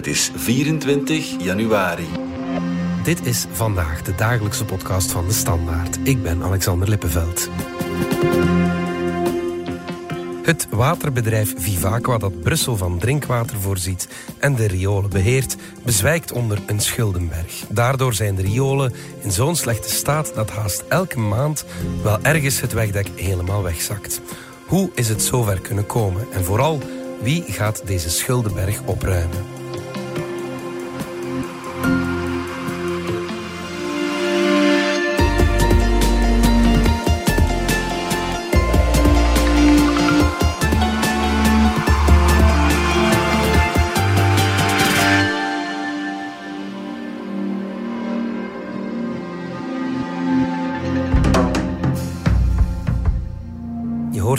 Het is 24 januari. Dit is vandaag de dagelijkse podcast van de Standaard. Ik ben Alexander Lippenveld. Het waterbedrijf Vivaqua dat Brussel van drinkwater voorziet en de riolen beheert, bezwijkt onder een schuldenberg. Daardoor zijn de riolen in zo'n slechte staat dat haast elke maand wel ergens het wegdek helemaal wegzakt. Hoe is het zover kunnen komen en vooral wie gaat deze schuldenberg opruimen?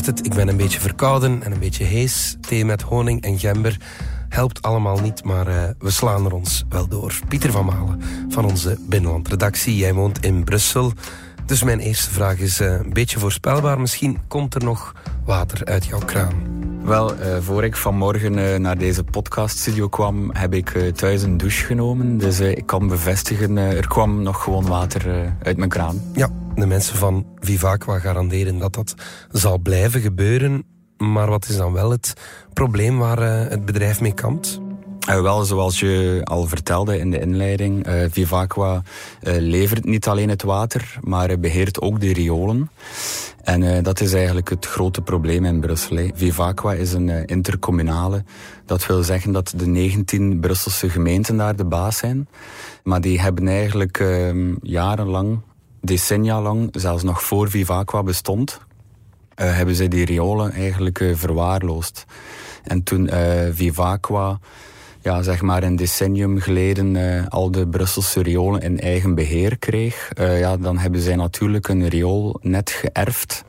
Hoort het, ik ben een beetje verkouden en een beetje hees. Thee met honing en gember helpt allemaal niet, maar uh, we slaan er ons wel door. Pieter van Malen van onze Binnenlandredactie. Jij woont in Brussel. Dus mijn eerste vraag is uh, een beetje voorspelbaar. Misschien komt er nog water uit jouw kraan. Wel, uh, voor ik vanmorgen uh, naar deze podcaststudio kwam, heb ik uh, thuis een douche genomen. Dus ik kan bevestigen, er kwam nog gewoon water uit mijn kraan. Ja, de mensen van Vivaqua garanderen dat dat zal blijven gebeuren. Maar wat is dan wel het probleem waar het bedrijf mee kampt? Uh, wel, zoals je al vertelde in de inleiding, uh, levert niet alleen het water, maar beheert ook de riolen. En dat is eigenlijk het grote probleem in Brussel. Hè. Vivaqua is een intercommunale. Dat wil zeggen dat de 19 Brusselse gemeenten daar de baas zijn. Maar die hebben eigenlijk ehm, jarenlang, decennia lang, zelfs nog voor Vivaqua bestond, hebben zij die riolen eigenlijk verwaarloosd. En toen Vivaqua ja, zeg maar een decennium geleden uh, al de Brusselse riolen in eigen beheer kreeg, uh, ja, dan hebben zij natuurlijk een riool net geërfd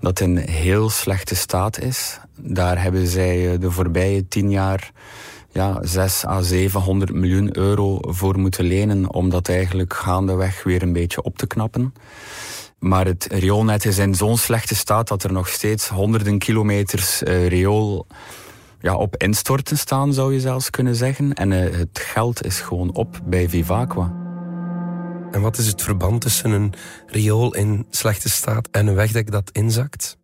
dat in heel slechte staat is. Daar hebben zij uh, de voorbije tien jaar ja, 6 à 700 miljoen euro voor moeten lenen om dat eigenlijk gaandeweg weer een beetje op te knappen. Maar het rioolnet is in zo'n slechte staat dat er nog steeds honderden kilometers riool ja, op instorten staan, zou je zelfs kunnen zeggen. En uh, het geld is gewoon op bij Vivaqua. En wat is het verband tussen een riool in slechte staat en een wegdek dat inzakt?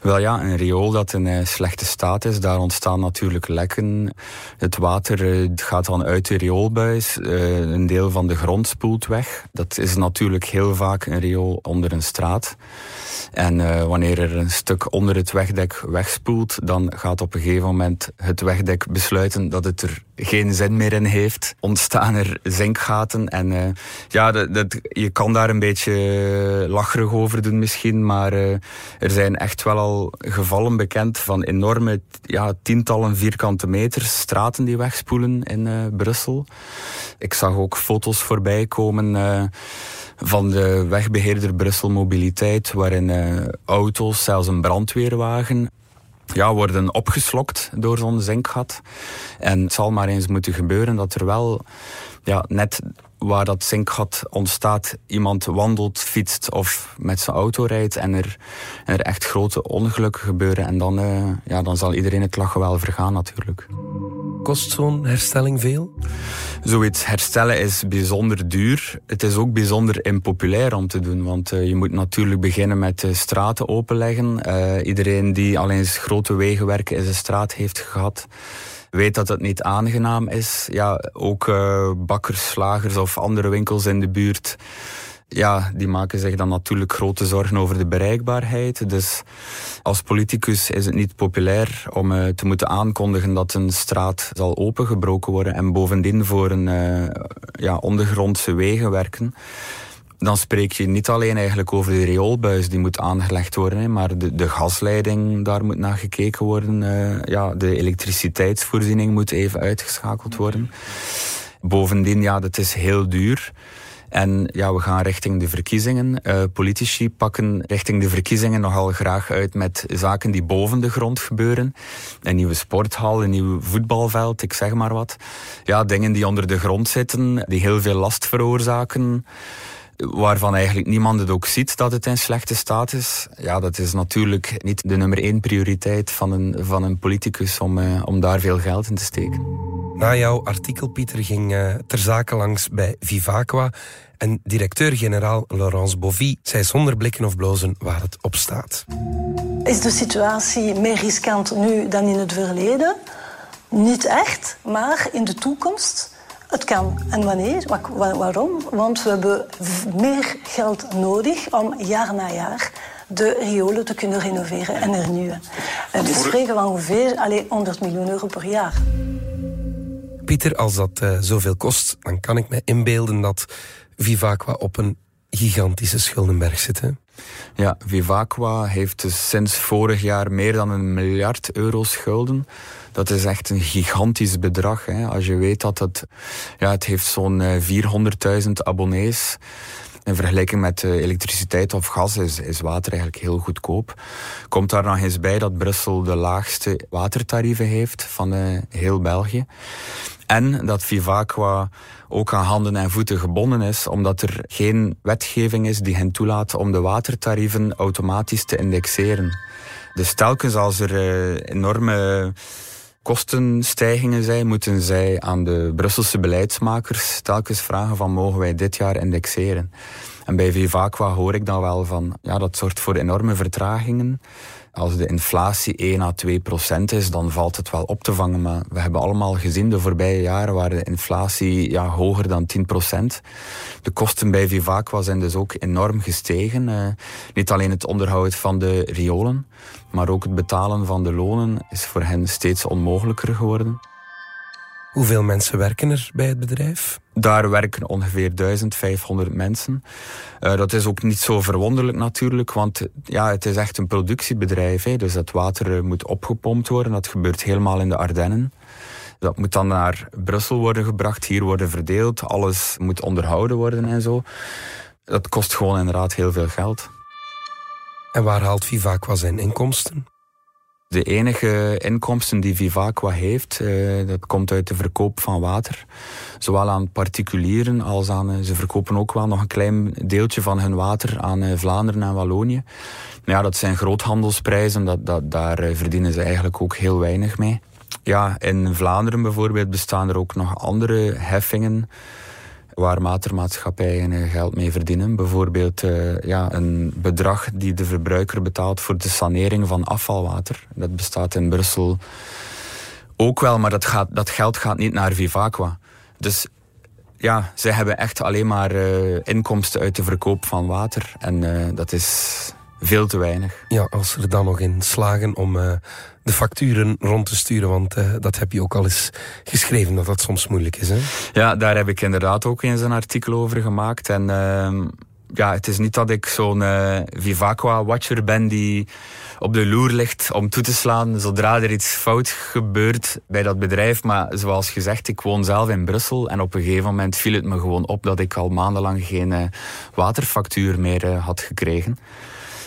Wel ja, een riool dat in uh, slechte staat is, daar ontstaan natuurlijk lekken. Het water uh, gaat dan uit de rioolbuis, uh, een deel van de grond spoelt weg. Dat is natuurlijk heel vaak een riool onder een straat. En wanneer er een stuk onder het wegdek wegspoelt, dan gaat op een gegeven moment het wegdek besluiten dat het er geen zin meer in heeft. Ontstaan er zinkgaten. En uh, ja, dat, je kan daar een beetje lacherig over doen misschien, maar uh, er zijn echt wel al gevallen bekend van enorme ja, tientallen vierkante meters straten die wegspoelen in Brussel. Ik zag ook foto's voorbij komen van de wegbeheerder Brussel Mobiliteit, waarin auto's, zelfs een brandweerwagen, ja, worden opgeslokt door zo'n zinkgat. En het zal maar eens moeten gebeuren dat er wel ja, net waar dat zinkgat ontstaat, iemand wandelt, fietst of met zijn auto rijdt en er, er echt grote ongelukken gebeuren. En dan, uh, ja, dan zal iedereen het lachen wel vergaan natuurlijk. Kost zo'n herstelling veel? Zoiets herstellen is bijzonder duur. Het is ook bijzonder impopulair om te doen, want uh, je moet natuurlijk beginnen met straten openleggen. Uh, iedereen die al eens grote wegenwerken in zijn straat heeft gehad, weet dat het niet aangenaam is. Ja, ook uh, bakkers, slagers of andere winkels in de buurt ja, die maken zich dan natuurlijk grote zorgen over de bereikbaarheid. Dus als politicus is het niet populair om uh, te moeten aankondigen dat een straat zal opengebroken worden en bovendien voor een uh, ja, ondergrondse wegen werken. Dan spreek je niet alleen eigenlijk over de rioolbuis die moet aangelegd worden, maar de, de gasleiding, daar moet naar gekeken worden. Uh, ja, de elektriciteitsvoorziening moet even uitgeschakeld worden. Bovendien, ja, dat is heel duur. En ja, we gaan richting de verkiezingen. Uh, politici pakken richting de verkiezingen nogal graag uit met zaken die boven de grond gebeuren. Een nieuwe sporthal, een nieuw voetbalveld, ik zeg maar wat. Ja, dingen die onder de grond zitten, die heel veel last veroorzaken waarvan eigenlijk niemand het ook ziet dat het in slechte staat is. Ja, dat is natuurlijk niet de nummer één prioriteit van een, van een politicus om, uh, om daar veel geld in te steken. Na jouw artikel, Pieter, ging uh, ter zake langs bij Vivaqua. En directeur-generaal Laurence Bovy zei zonder blikken of blozen waar het op staat. Is de situatie meer riskant nu dan in het verleden? Niet echt, maar in de toekomst. Het kan. En wanneer? Waarom? Want we hebben meer geld nodig om jaar na jaar de riolen te kunnen renoveren en hernieuwen. En we spreken van ongeveer allez, 100 miljoen euro per jaar. Pieter, als dat uh, zoveel kost, dan kan ik me inbeelden dat Vivaqua op een gigantische schuldenberg zit. Hè? Ja, Vivaqua heeft dus sinds vorig jaar meer dan een miljard euro schulden. Dat is echt een gigantisch bedrag. Hè. Als je weet dat het, ja, het heeft zo'n 400.000 eh, abonnees in vergelijking met uh, elektriciteit of gas is, is water eigenlijk heel goedkoop. Komt daar nog eens bij dat Brussel de laagste watertarieven heeft van uh, heel België. En dat Vivaqua ook aan handen en voeten gebonden is, omdat er geen wetgeving is die hen toelaat om de watertarieven automatisch te indexeren. Dus telkens als er uh, enorme kostenstijgingen zijn, moeten zij aan de Brusselse beleidsmakers telkens vragen van mogen wij dit jaar indexeren. En bij Vivaqua hoor ik dan wel van, ja, dat zorgt voor enorme vertragingen. Als de inflatie 1 à 2 procent is, dan valt het wel op te vangen. Maar we hebben allemaal gezien de voorbije jaren waar de inflatie ja, hoger dan 10 procent. De kosten bij Vivaqua zijn dus ook enorm gestegen. Uh, niet alleen het onderhoud van de riolen, maar ook het betalen van de lonen is voor hen steeds onmogelijker geworden. Hoeveel mensen werken er bij het bedrijf? Daar werken ongeveer 1500 mensen. Uh, dat is ook niet zo verwonderlijk natuurlijk, want ja, het is echt een productiebedrijf. Hè, dus het water moet opgepompt worden. Dat gebeurt helemaal in de Ardennen. Dat moet dan naar Brussel worden gebracht, hier worden verdeeld. Alles moet onderhouden worden en zo. Dat kost gewoon inderdaad heel veel geld. En waar haalt Vivaqua zijn inkomsten? De enige inkomsten die Vivaqua heeft, uh, dat komt uit de verkoop van water. Zowel aan particulieren als aan... Uh, ze verkopen ook wel nog een klein deeltje van hun water aan uh, Vlaanderen en Wallonië. Ja, dat zijn groothandelsprijzen, dat, daar verdienen ze eigenlijk ook heel weinig mee. Ja, in Vlaanderen bijvoorbeeld bestaan er ook nog andere heffingen waar watermaatschappijen eh, geld mee verdienen. Bijvoorbeeld uh, ja, een bedrag die de verbruiker betaalt voor de sanering van afvalwater. Dat bestaat in Brussel ook wel, maar dat, gaat, dat geld gaat niet naar Vivaqua. Dus ja, zij hebben echt alleen maar uh, inkomsten uit de verkoop van water. En dat is veel te weinig. Ja, als ze er dan nog in slagen om uh, de facturen rond te sturen, want uh, dat heb je ook al eens geschreven, dat dat soms moeilijk is. Hè? Ja, daar heb ik inderdaad ook eens een artikel over gemaakt. En uh, ja, het is niet dat ik zo'n uh, Vivaqua-watcher ben die op de loer ligt om toe te slaan zodra er iets fout gebeurt bij dat bedrijf. Maar zoals gezegd, ik woon zelf in Brussel en op een gegeven moment viel het me gewoon op dat ik al maandenlang geen waterfactuur meer had gekregen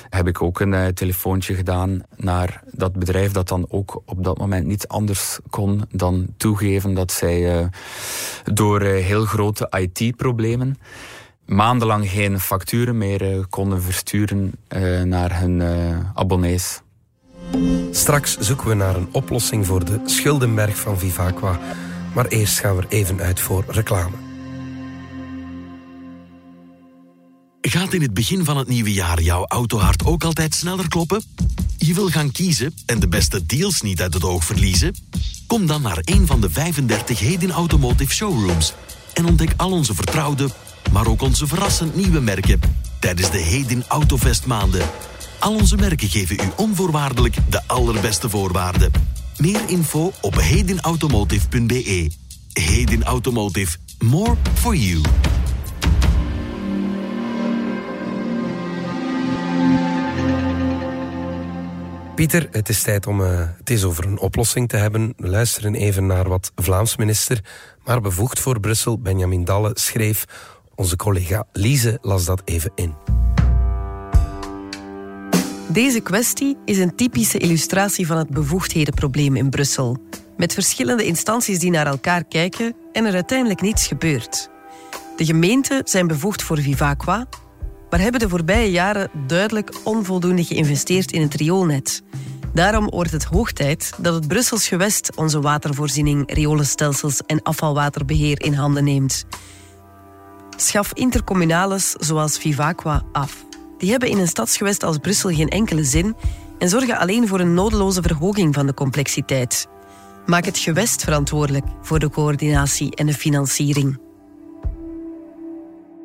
heb ik ook een uh, telefoontje gedaan naar dat bedrijf dat dan ook op dat moment niet anders kon dan toegeven dat zij uh, door uh, heel grote IT-problemen maandenlang geen facturen meer konden versturen naar hun abonnees. Straks zoeken we naar een oplossing voor de schuldenberg van Vivaqua. Maar eerst gaan we er even uit voor reclame. Gaat in het begin van het nieuwe jaar jouw autohart ook altijd sneller kloppen? Je wil gaan kiezen en de beste deals niet uit het oog verliezen? Kom dan naar een van de 35 Hedin Automotive Showrooms en ontdek al onze vertrouwde, maar ook onze verrassend nieuwe merken tijdens de Hedin Autovest maanden. Al onze merken geven u onvoorwaardelijk de allerbeste voorwaarden. Meer info op hedinautomotive.be. Hedin Automotive. More for you. Pieter, het is tijd om uh, het eens over een oplossing te hebben. We luisteren even naar wat Vlaams minister, maar bevoegd voor Brussel, Benjamin Dalle, schreef. Onze collega Lise las dat even in. Deze kwestie is een typische illustratie van het bevoegdhedenprobleem in Brussel. Met verschillende instanties die naar elkaar kijken en er uiteindelijk niets gebeurt. De gemeenten zijn bevoegd voor Vivaqua, maar hebben de voorbije jaren duidelijk onvoldoende geïnvesteerd in het rioolnet. Daarom wordt het hoog tijd dat het Brussels gewest onze watervoorziening, riolenstelsels en afvalwaterbeheer in handen neemt. Schaf intercommunales zoals Vivaqua af. Die hebben in een stadsgewest als Brussel geen enkele zin en zorgen alleen voor een nodeloze verhoging van de complexiteit. Maak het gewest verantwoordelijk voor de coördinatie en de financiering.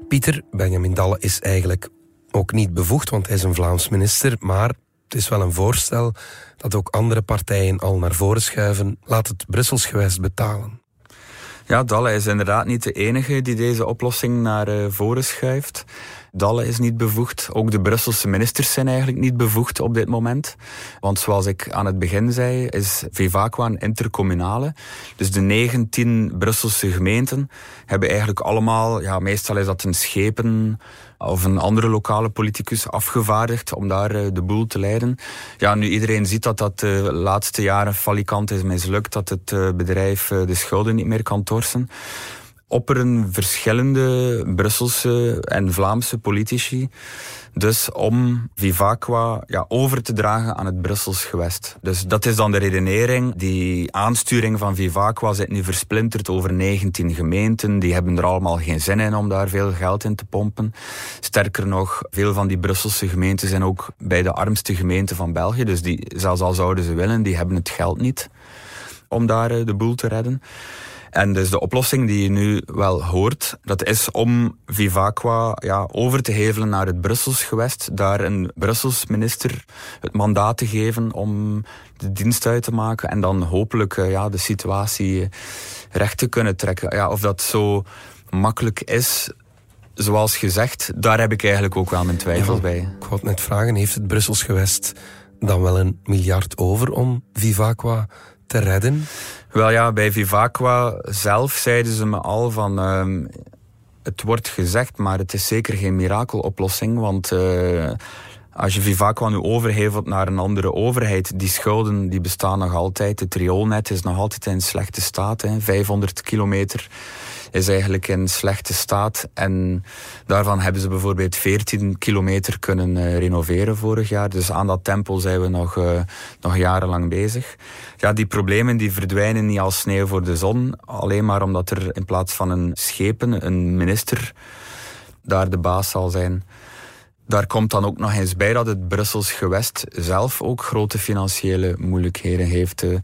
Pieter Benjamin Dalle is eigenlijk ook niet bevoegd, want hij is een Vlaams minister, maar het is wel een voorstel dat ook andere partijen al naar voren schuiven. Laat het Brussels gewest betalen. Ja, Dalle is inderdaad niet de enige die deze oplossing naar eh, voren schuift. Dalle is niet bevoegd. Ook de Brusselse ministers zijn eigenlijk niet bevoegd op dit moment. Want zoals ik aan het begin zei, is Vivaqua een intercommunale. Dus de 19 Brusselse gemeenten hebben eigenlijk allemaal, ja, meestal is dat een schepen of een andere lokale politicus afgevaardigd om daar eh, de boel te leiden. Ja, nu iedereen ziet dat dat de laatste jaren falikant is mislukt, dat het eh, bedrijf eh, de schulden niet meer kan torsen opperen verschillende Brusselse en Vlaamse politici dus om Vivaqua ja, over te dragen aan het Brussels gewest. Dus dat is dan de redenering. Die aansturing van Vivaqua zit nu versplinterd over 19 gemeenten. Die hebben er allemaal geen zin in om daar veel geld in te pompen. Sterker nog, veel van die Brusselse gemeenten zijn ook bij de armste gemeenten van België. Dus die, zelfs al zouden ze willen, die hebben het geld niet om daar eh, de boel te redden. En dus de oplossing die je nu wel hoort, dat is om Vivaqua ja, over te hevelen naar het Brussels gewest. Daar een Brussels minister het mandaat te geven om de dienst uit te maken. En dan hopelijk eh, ja, de situatie recht te kunnen trekken. Ja, of dat zo makkelijk is, zoals gezegd, daar heb ik eigenlijk ook wel mijn twijfels bij. Ik wou net vragen, heeft het Brussels gewest dan wel een miljard over om Vivaqua te redden? Wel ja, bij Vivaqua zelf zeiden ze me al van... Uh, het wordt gezegd, maar het is zeker geen mirakeloplossing. Want uh, als je Vivaqua nu overhevelt naar een andere overheid... die schulden die bestaan nog altijd. Het rioolnet is nog altijd in slechte staat. Hè, 500 kilometer is eigenlijk in slechte staat. En daarvan hebben ze bijvoorbeeld 14 kilometer kunnen uh, renoveren vorig jaar. Dus aan dat tempo zijn we nog, uh, nog jarenlang bezig. Ja, die problemen die verdwijnen niet als sneeuw voor de zon. Alleen maar omdat er in plaats van een schepen, een minister daar de baas zal zijn. Daar komt dan ook nog eens bij dat het Brussels gewest zelf ook grote financiële moeilijkheden heeft. Uh,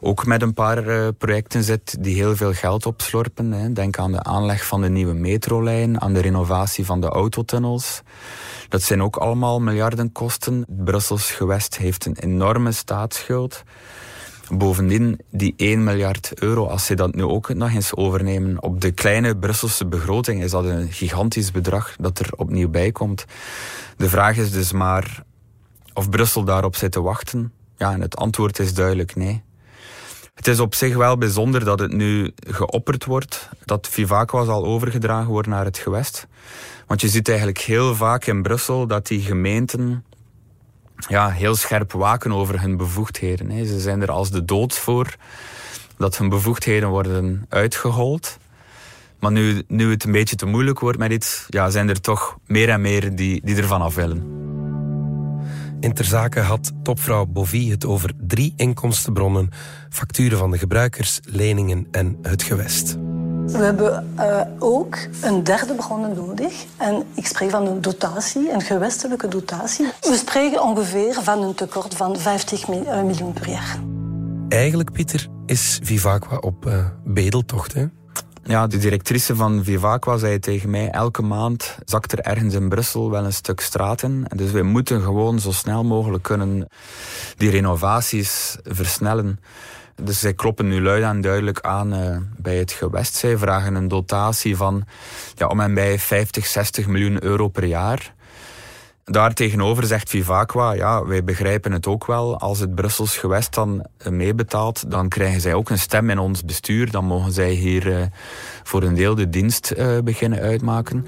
ook met een paar uh, projecten zit die heel veel geld opslorpen. Denk aan de aanleg van de nieuwe metrolijn, aan de renovatie van de autotunnels. Dat zijn ook allemaal miljardenkosten. Het Brussels gewest heeft een enorme staatsschuld. Bovendien, die 1 miljard euro, als ze dat nu ook nog eens overnemen op de kleine Brusselse begroting, is dat een gigantisch bedrag dat er opnieuw bij komt. De vraag is dus maar of Brussel daarop zit te wachten. Ja, en het antwoord is duidelijk nee. Het is op zich wel bijzonder dat het nu geopperd wordt, dat Vivaqua zal overgedragen worden naar het gewest. Want je ziet eigenlijk heel vaak in Brussel dat die gemeenten ja, heel scherp waken over hun bevoegdheden. Ze zijn er als de dood voor dat hun bevoegdheden worden uitgehold. Maar nu, nu het een beetje te moeilijk wordt met iets, ja, zijn er toch meer en meer die, die ervan af willen. In ter zake had topvrouw Bovie het over drie inkomstenbronnen: facturen van de gebruikers, leningen en het gewest. We hebben uh, ook een derde bron nodig. En ik spreek van een dotatie, een gewestelijke dotatie. We spreken ongeveer van een tekort van 50 eh, miljoen per jaar. Eigenlijk, Pieter, is Vivaqua op uh, bedeltocht, hè? Ja, de directrice van Vivaqua zei tegen mij, elke maand zakt er ergens in Brussel wel een stuk straat in. En dus wij moeten gewoon zo snel mogelijk kunnen die renovaties versnellen. Dus zij kloppen nu luid en duidelijk aan uh, bij het gewest. Zij vragen een dotatie van ja, om en bij 50, 60 miljoen euro per jaar. Daartegenover zegt Vivaqua, ja, wij begrijpen het ook wel. Als het Brussels gewest dan eh, meebetaalt, dan krijgen zij ook een stem in ons bestuur. Dan mogen zij hier uh, voor een deel de dienst beginnen uitmaken.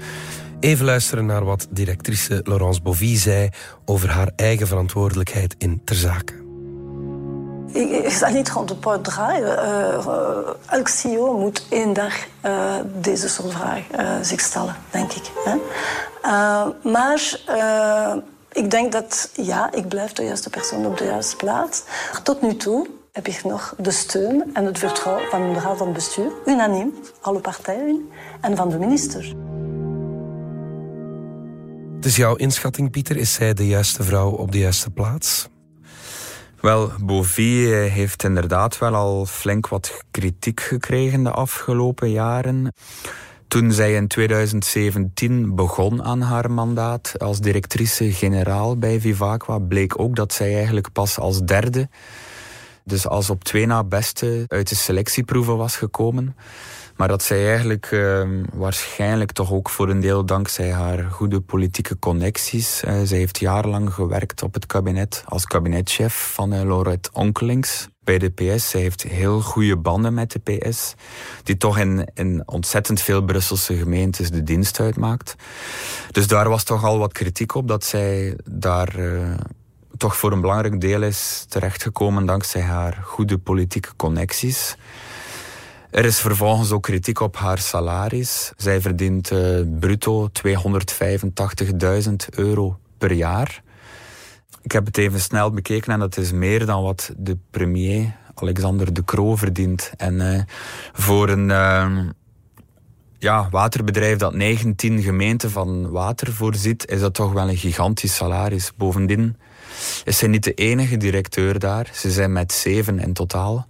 Even luisteren naar wat directrice Laurence Bovie zei over haar eigen verantwoordelijkheid in ter zake. Ik sta niet rond de poort draaien. Uh, elk CEO moet één dag uh, deze soort vragen zich stellen, denk ik. Maar Ik denk dat ja, ik blijf de juiste persoon op de juiste plaats. Tot nu toe heb ik nog de steun en het vertrouwen van de raad van bestuur, unaniem, alle partijen, en van de minister. Dus jouw inschatting, Pieter, is zij de juiste vrouw op de juiste plaats? Wel, Bovie heeft inderdaad wel al flink wat kritiek gekregen de afgelopen jaren. Toen zij in 2017 begon aan haar mandaat als directrice-generaal bij Vivaqua, bleek ook dat zij eigenlijk pas als derde, dus als op twee na beste, uit de selectieproeven was gekomen. Maar dat zij eigenlijk uh, waarschijnlijk toch ook voor een deel dankzij haar goede politieke connecties. Uh, zij heeft jarenlang gewerkt op het kabinet als kabinetchef van uh, Onkelings bij de PS. Zij heeft heel goede banden met de PS, die toch in, ontzettend veel Brusselse gemeentes de dienst uitmaakt. Dus daar was toch al wat kritiek op dat zij daar uh, toch voor een belangrijk deel is terechtgekomen dankzij haar goede politieke connecties. Er is vervolgens ook kritiek op haar salaris. Zij verdient uh, bruto 285.000 euro per jaar. Ik heb het even snel bekeken en dat is meer dan wat de premier Alexander De Croo verdient. En uh, voor een uh, ja, waterbedrijf dat 19 gemeenten van water voorziet, is dat toch wel een gigantisch salaris. Bovendien is zij niet de enige directeur daar. Ze zijn met zeven in totaal.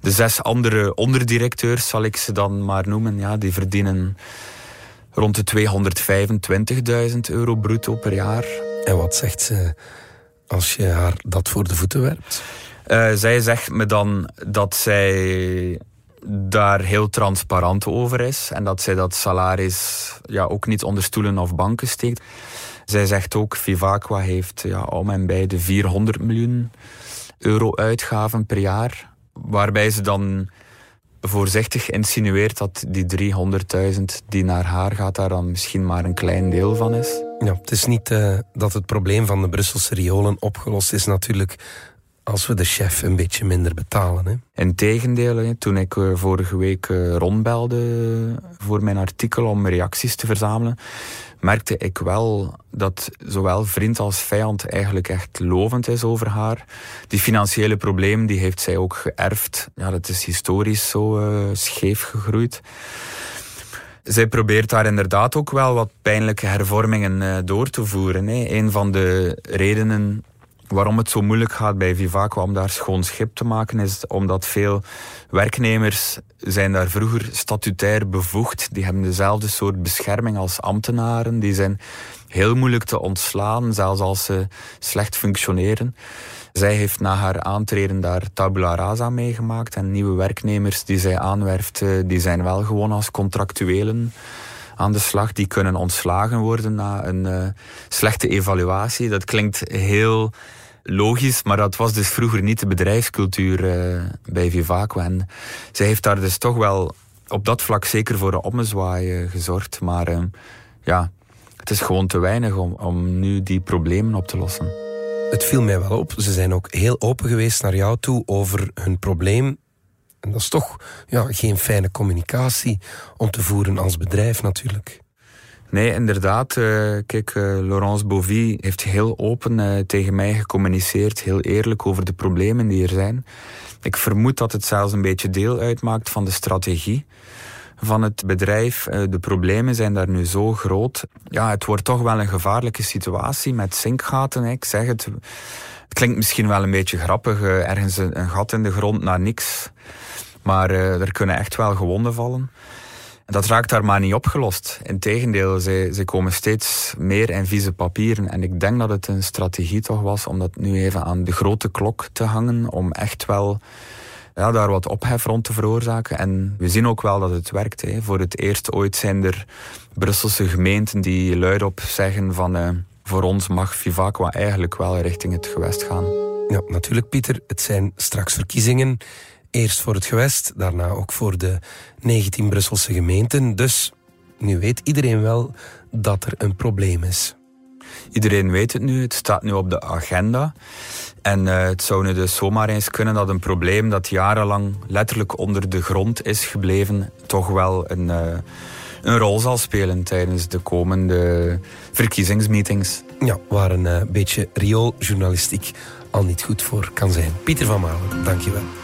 De zes andere onderdirecteurs, zal ik ze dan maar noemen, ja, die verdienen rond de 225.000 euro bruto per jaar. En wat zegt ze als je haar dat voor de voeten werpt? Uh, zij zegt me dan dat zij daar heel transparant over is en dat zij dat salaris ja, ook niet onder stoelen of banken steekt. Zij zegt ook, Vivaqua heeft ja, om en bij de 400 miljoen euro uitgaven per jaar waarbij ze dan voorzichtig insinueert dat die 300.000 die naar haar gaat, daar dan misschien maar een klein deel van is. Ja, het is niet uh, dat het probleem van de Brusselse riolen opgelost is natuurlijk als we de chef een beetje minder betalen. Hè? Integendeel, toen ik uh, vorige week uh, rondbelde voor mijn artikel om reacties te verzamelen, merkte ik wel dat zowel vriend als vijand eigenlijk echt lovend is over haar. Die financiële problemen die heeft zij ook geërfd. Ja, dat is historisch zo uh, scheef gegroeid. Zij probeert daar inderdaad ook wel wat pijnlijke hervormingen uh, door te voeren. Hè. Een van de redenen waarom het zo moeilijk gaat bij Vivaqua om daar schoon schip te maken, is omdat veel werknemers zijn daar vroeger statutair bevoegd. Die hebben dezelfde soort bescherming als ambtenaren. Die zijn heel moeilijk te ontslaan, zelfs als ze slecht functioneren. Zij heeft na haar aantreden daar tabula rasa meegemaakt. En nieuwe werknemers die zij aanwerft, eh, die zijn wel gewoon als contractuelen aan de slag. Die kunnen ontslagen worden na een uh, slechte evaluatie. Dat klinkt heel logisch, maar dat was dus vroeger niet de bedrijfscultuur uh, bij Vivaqua. En zij heeft daar dus toch wel op dat vlak zeker voor een ommezwaai gezorgd. Maar uh, ja, het is gewoon te weinig om, om nu die problemen op te lossen. Het viel mij wel op. Ze zijn ook heel open geweest naar jou toe over hun probleem. En dat is toch ja, geen fijne communicatie om te voeren als bedrijf natuurlijk. Nee, inderdaad. Uh, kijk, uh, Laurence Bovie heeft heel open uh, tegen mij gecommuniceerd, heel eerlijk over de problemen die er zijn. Ik vermoed dat het zelfs een beetje deel uitmaakt van de strategie van het bedrijf. de problemen zijn daar nu zo groot. Ja, het wordt toch wel een gevaarlijke situatie met zinkgaten. Ik zeg het, het klinkt misschien wel een beetje grappig, ergens een, een, gat in de grond naar niks. Maar er kunnen echt wel gewonden vallen. Dat raakt daar maar niet opgelost. Integendeel, ze, ze komen steeds meer in vieze papieren. En ik denk dat het een strategie toch was om dat nu even aan de grote klok te hangen. Om echt wel ja, daar wat ophef rond te veroorzaken. En we zien ook wel dat het werkt. Hè. Voor het eerst ooit zijn er Brusselse gemeenten die luidop zeggen van... Uh, voor ons mag Vivaqua eigenlijk wel richting het gewest gaan. Ja, natuurlijk Pieter. Het zijn straks verkiezingen. Eerst voor het gewest, daarna ook voor de 19 Brusselse gemeenten. Dus nu weet iedereen wel dat er een probleem is. Iedereen weet het nu, het staat nu op de agenda. En uh, het zou nu dus zomaar eens kunnen dat een probleem dat jarenlang letterlijk onder de grond is gebleven, toch wel een, uh, een rol zal spelen tijdens de komende verkiezingsmeetings. Ja, waar een uh, beetje riooljournalistiek al niet goed voor kan zijn. Pieter van Malen, dankjewel.